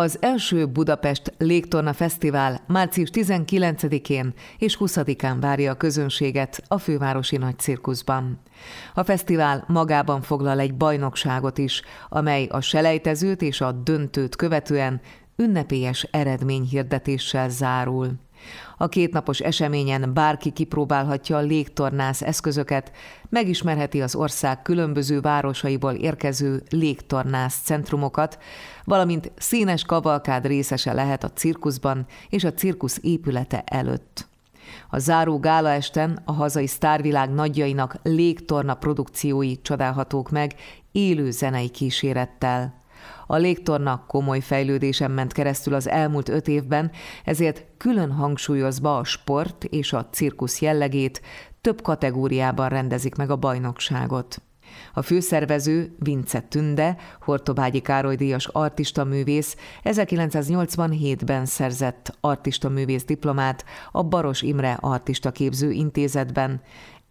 Az első Budapest Légtorna Fesztivál március 19-én és 20-án várja a közönséget a fővárosi nagy cirkuszban. A fesztivál magában foglal egy bajnokságot is, amely a selejtezőt és a döntőt követően ünnepélyes eredményhirdetéssel zárul. A kétnapos eseményen bárki kipróbálhatja a légtornász eszközöket, megismerheti az ország különböző városaiból érkező légtornász centrumokat, valamint színes kavalkád részese lehet a cirkuszban és a cirkusz épülete előtt. A záró gálaesten a hazai sztárvilág nagyjainak légtorna produkciói csodálhatók meg élő zenei kísérettel. A légtorna komoly fejlődésen ment keresztül az elmúlt öt évben, ezért külön hangsúlyozva a sport és a cirkusz jellegét, több kategóriában rendezik meg a bajnokságot. A főszervező Vince Tünde, Hortobágyi Károly díjas artista művész 1987-ben szerzett artista művész diplomát a Baros Imre Artista Képző Intézetben,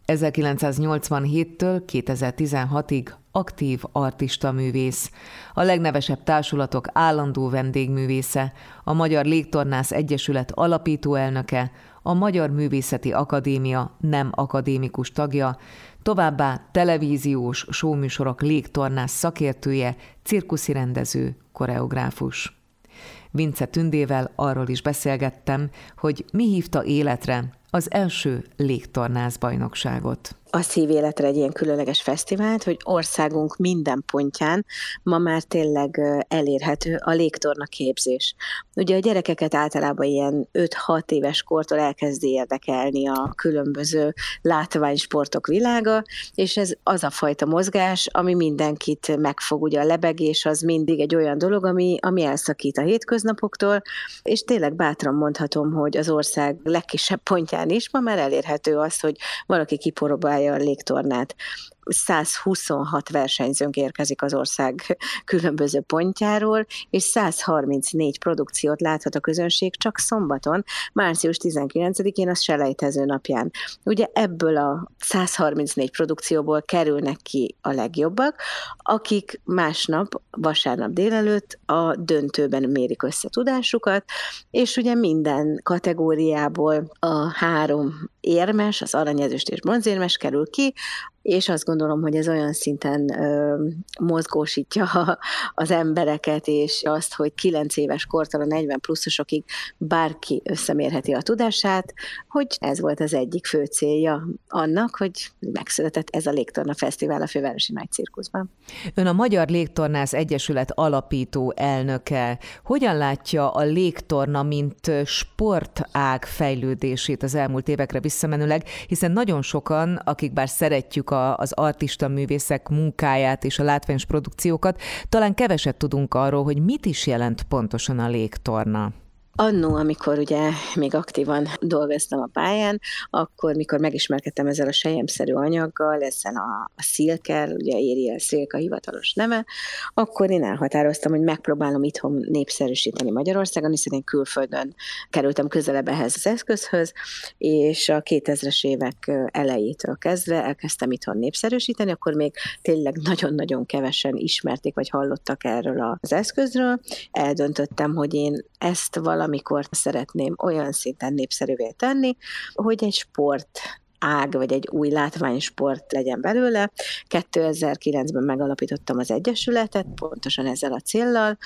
1987-től 2016-ig aktív artista művész, a legnevesebb társulatok állandó vendégművésze, a Magyar Légtornász Egyesület alapító elnöke, a Magyar Művészeti Akadémia nem akadémikus tagja, továbbá televíziós showműsorok légtornász szakértője, cirkuszi rendező, koreográfus. Vince Tündével arról is beszélgettem, hogy mi hívta életre az első légtornász bajnokságot az hív életre egy ilyen különleges fesztivált, hogy országunk minden pontján ma már tényleg elérhető a légtorna képzés. Ugye a gyerekeket általában ilyen 5-6 éves kortól elkezdi érdekelni a különböző látványsportok világa, és ez az a fajta mozgás, ami mindenkit megfog. Ugye a lebegés az mindig egy olyan dolog, ami, ami elszakít a hétköznapoktól, és tényleg bátran mondhatom, hogy az ország legkisebb pontján is ma már elérhető az, hogy valaki kipróbál a légtornát. 126 versenyzőnk érkezik az ország különböző pontjáról, és 134 produkciót láthat a közönség csak szombaton, március 19-én, az selejtező napján. Ugye ebből a 134 produkcióból kerülnek ki a legjobbak, akik másnap, vasárnap délelőtt a döntőben mérik össze tudásukat, és ugye minden kategóriából a három érmes, az aranyezőst és bronzérmes kerül ki, és azt gondolom, hogy ez olyan szinten ö, mozgósítja az embereket, és azt, hogy 9 éves kortól a 40 pluszosokig bárki összemérheti a tudását, hogy ez volt az egyik fő célja annak, hogy megszületett ez a Légtorna Fesztivál a Fővárosi Nagy Cirkuszban. Ön a Magyar Légtornász Egyesület alapító elnöke. Hogyan látja a légtorna, mint sportág fejlődését az elmúlt évekre visszamenőleg, hiszen nagyon sokan, akik bár szeretjük a az artista művészek munkáját és a látványos produkciókat, talán keveset tudunk arról, hogy mit is jelent pontosan a légtorna. Annó, amikor ugye még aktívan dolgoztam a pályán, akkor, mikor megismerkedtem ezzel a sejemszerű anyaggal, ezzel a, a szilker, ugye éri a szilka hivatalos neve, akkor én elhatároztam, hogy megpróbálom itthon népszerűsíteni Magyarországon, hiszen én külföldön kerültem közelebb ehhez az eszközhöz, és a 2000-es évek elejétől kezdve elkezdtem itthon népszerűsíteni, akkor még tényleg nagyon-nagyon kevesen ismerték, vagy hallottak erről az eszközről. Eldöntöttem, hogy én ezt valami amikor szeretném olyan szinten népszerűvé tenni, hogy egy sport ág, vagy egy új látványsport legyen belőle. 2009-ben megalapítottam az Egyesületet, pontosan ezzel a céllal,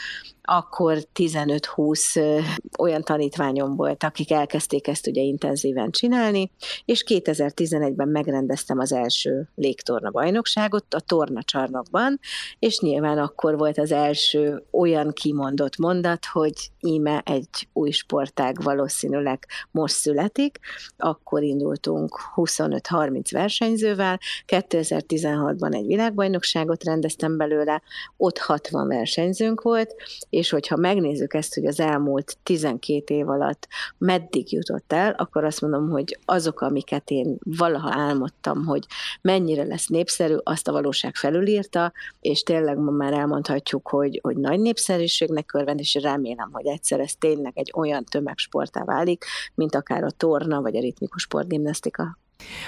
akkor 15-20 olyan tanítványom volt, akik elkezdték ezt ugye intenzíven csinálni, és 2011-ben megrendeztem az első légtorna bajnokságot a tornacsarnokban, és nyilván akkor volt az első olyan kimondott mondat, hogy íme egy új sportág valószínűleg most születik, akkor indultunk 25-30 versenyzővel, 2016-ban egy világbajnokságot rendeztem belőle, ott 60 versenyzőnk volt, és hogyha megnézzük ezt, hogy az elmúlt 12 év alatt meddig jutott el, akkor azt mondom, hogy azok, amiket én valaha álmodtam, hogy mennyire lesz népszerű, azt a valóság felülírta, és tényleg ma már elmondhatjuk, hogy, hogy nagy népszerűségnek körvend, és remélem, hogy egyszer ez tényleg egy olyan tömegsportá válik, mint akár a torna, vagy a ritmikus sportgimnasztika.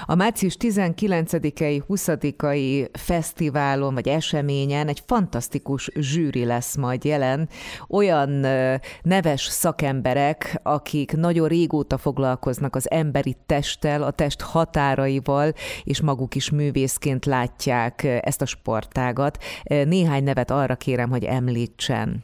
A március 19-i, 20-ai fesztiválon vagy eseményen egy fantasztikus zsűri lesz majd jelen. Olyan neves szakemberek, akik nagyon régóta foglalkoznak az emberi testtel, a test határaival, és maguk is művészként látják ezt a sportágat. Néhány nevet arra kérem, hogy említsen.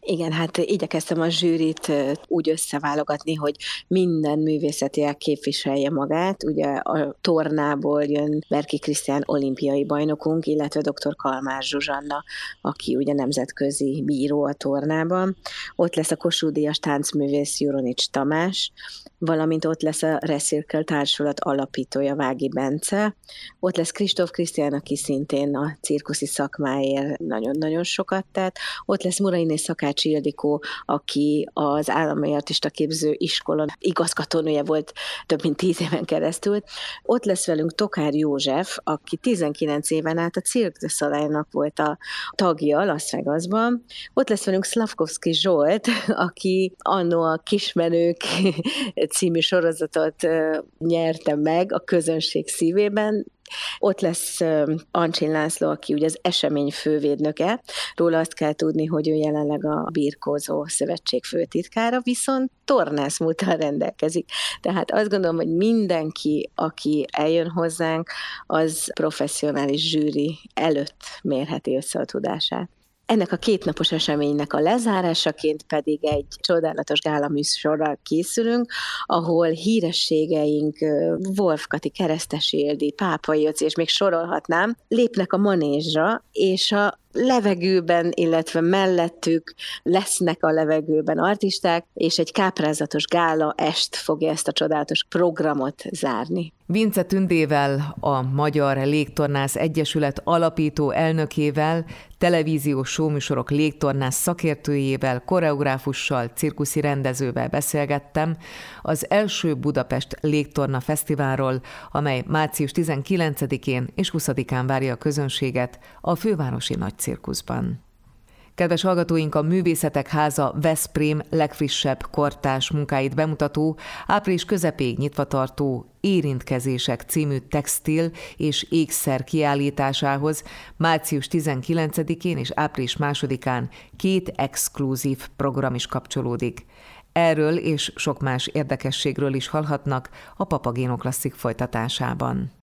Igen, hát igyekeztem a zsűrit úgy összeválogatni, hogy minden művészeti képviselje magát. Ugye a tornából jön Berki Krisztián olimpiai bajnokunk, illetve dr. Kalmár Zsuzsanna, aki ugye nemzetközi bíró a tornában. Ott lesz a Kossuth Díjas táncművész Juronics Tamás, valamint ott lesz a Recircle Társulat alapítója Vági Bence, ott lesz Kristóf Krisztián, aki szintén a cirkuszi szakmáért nagyon-nagyon sokat tett, ott lesz Murainé Szakács Ildikó, aki az állami artista képző iskola igazgatónője volt több mint tíz éven keresztül. Ott lesz velünk Tokár József, aki 19 éven át a Cirque du volt a tagja Las Vegasban. Ott lesz velünk Slavkovski Zsolt, aki annó a Kismenők című sorozatot nyerte meg a közönség szívében, ott lesz Ancsin László, aki ugye az esemény fővédnöke. Róla azt kell tudni, hogy ő jelenleg a Birkózó Szövetség főtitkára, viszont tornászmúltal rendelkezik. Tehát azt gondolom, hogy mindenki, aki eljön hozzánk, az professzionális zsűri előtt mérheti össze a tudását. Ennek a kétnapos eseménynek a lezárásaként pedig egy csodálatos gálaműsorral készülünk, ahol hírességeink Wolf Kati, Keresztes Ildi, Pápai Jöci, és még sorolhatnám, lépnek a manézsra, és a levegőben, illetve mellettük lesznek a levegőben artisták, és egy káprázatos gála est fogja ezt a csodálatos programot zárni. Vince Tündével, a Magyar Légtornász Egyesület alapító elnökével, televíziós showműsorok légtornász szakértőjével, koreográfussal, cirkuszi rendezővel beszélgettem az első Budapest Légtorna Fesztiválról, amely március 19-én és 20-án várja a közönséget a fővárosi nagy cirkuszban. Kedves hallgatóink, a Művészetek Háza Veszprém legfrissebb kortás munkáit bemutató, április közepéig nyitva tartó Érintkezések című textil és ékszer kiállításához március 19-én és április 2-án két exkluzív program is kapcsolódik. Erről és sok más érdekességről is hallhatnak a Papagéno Klasszik folytatásában.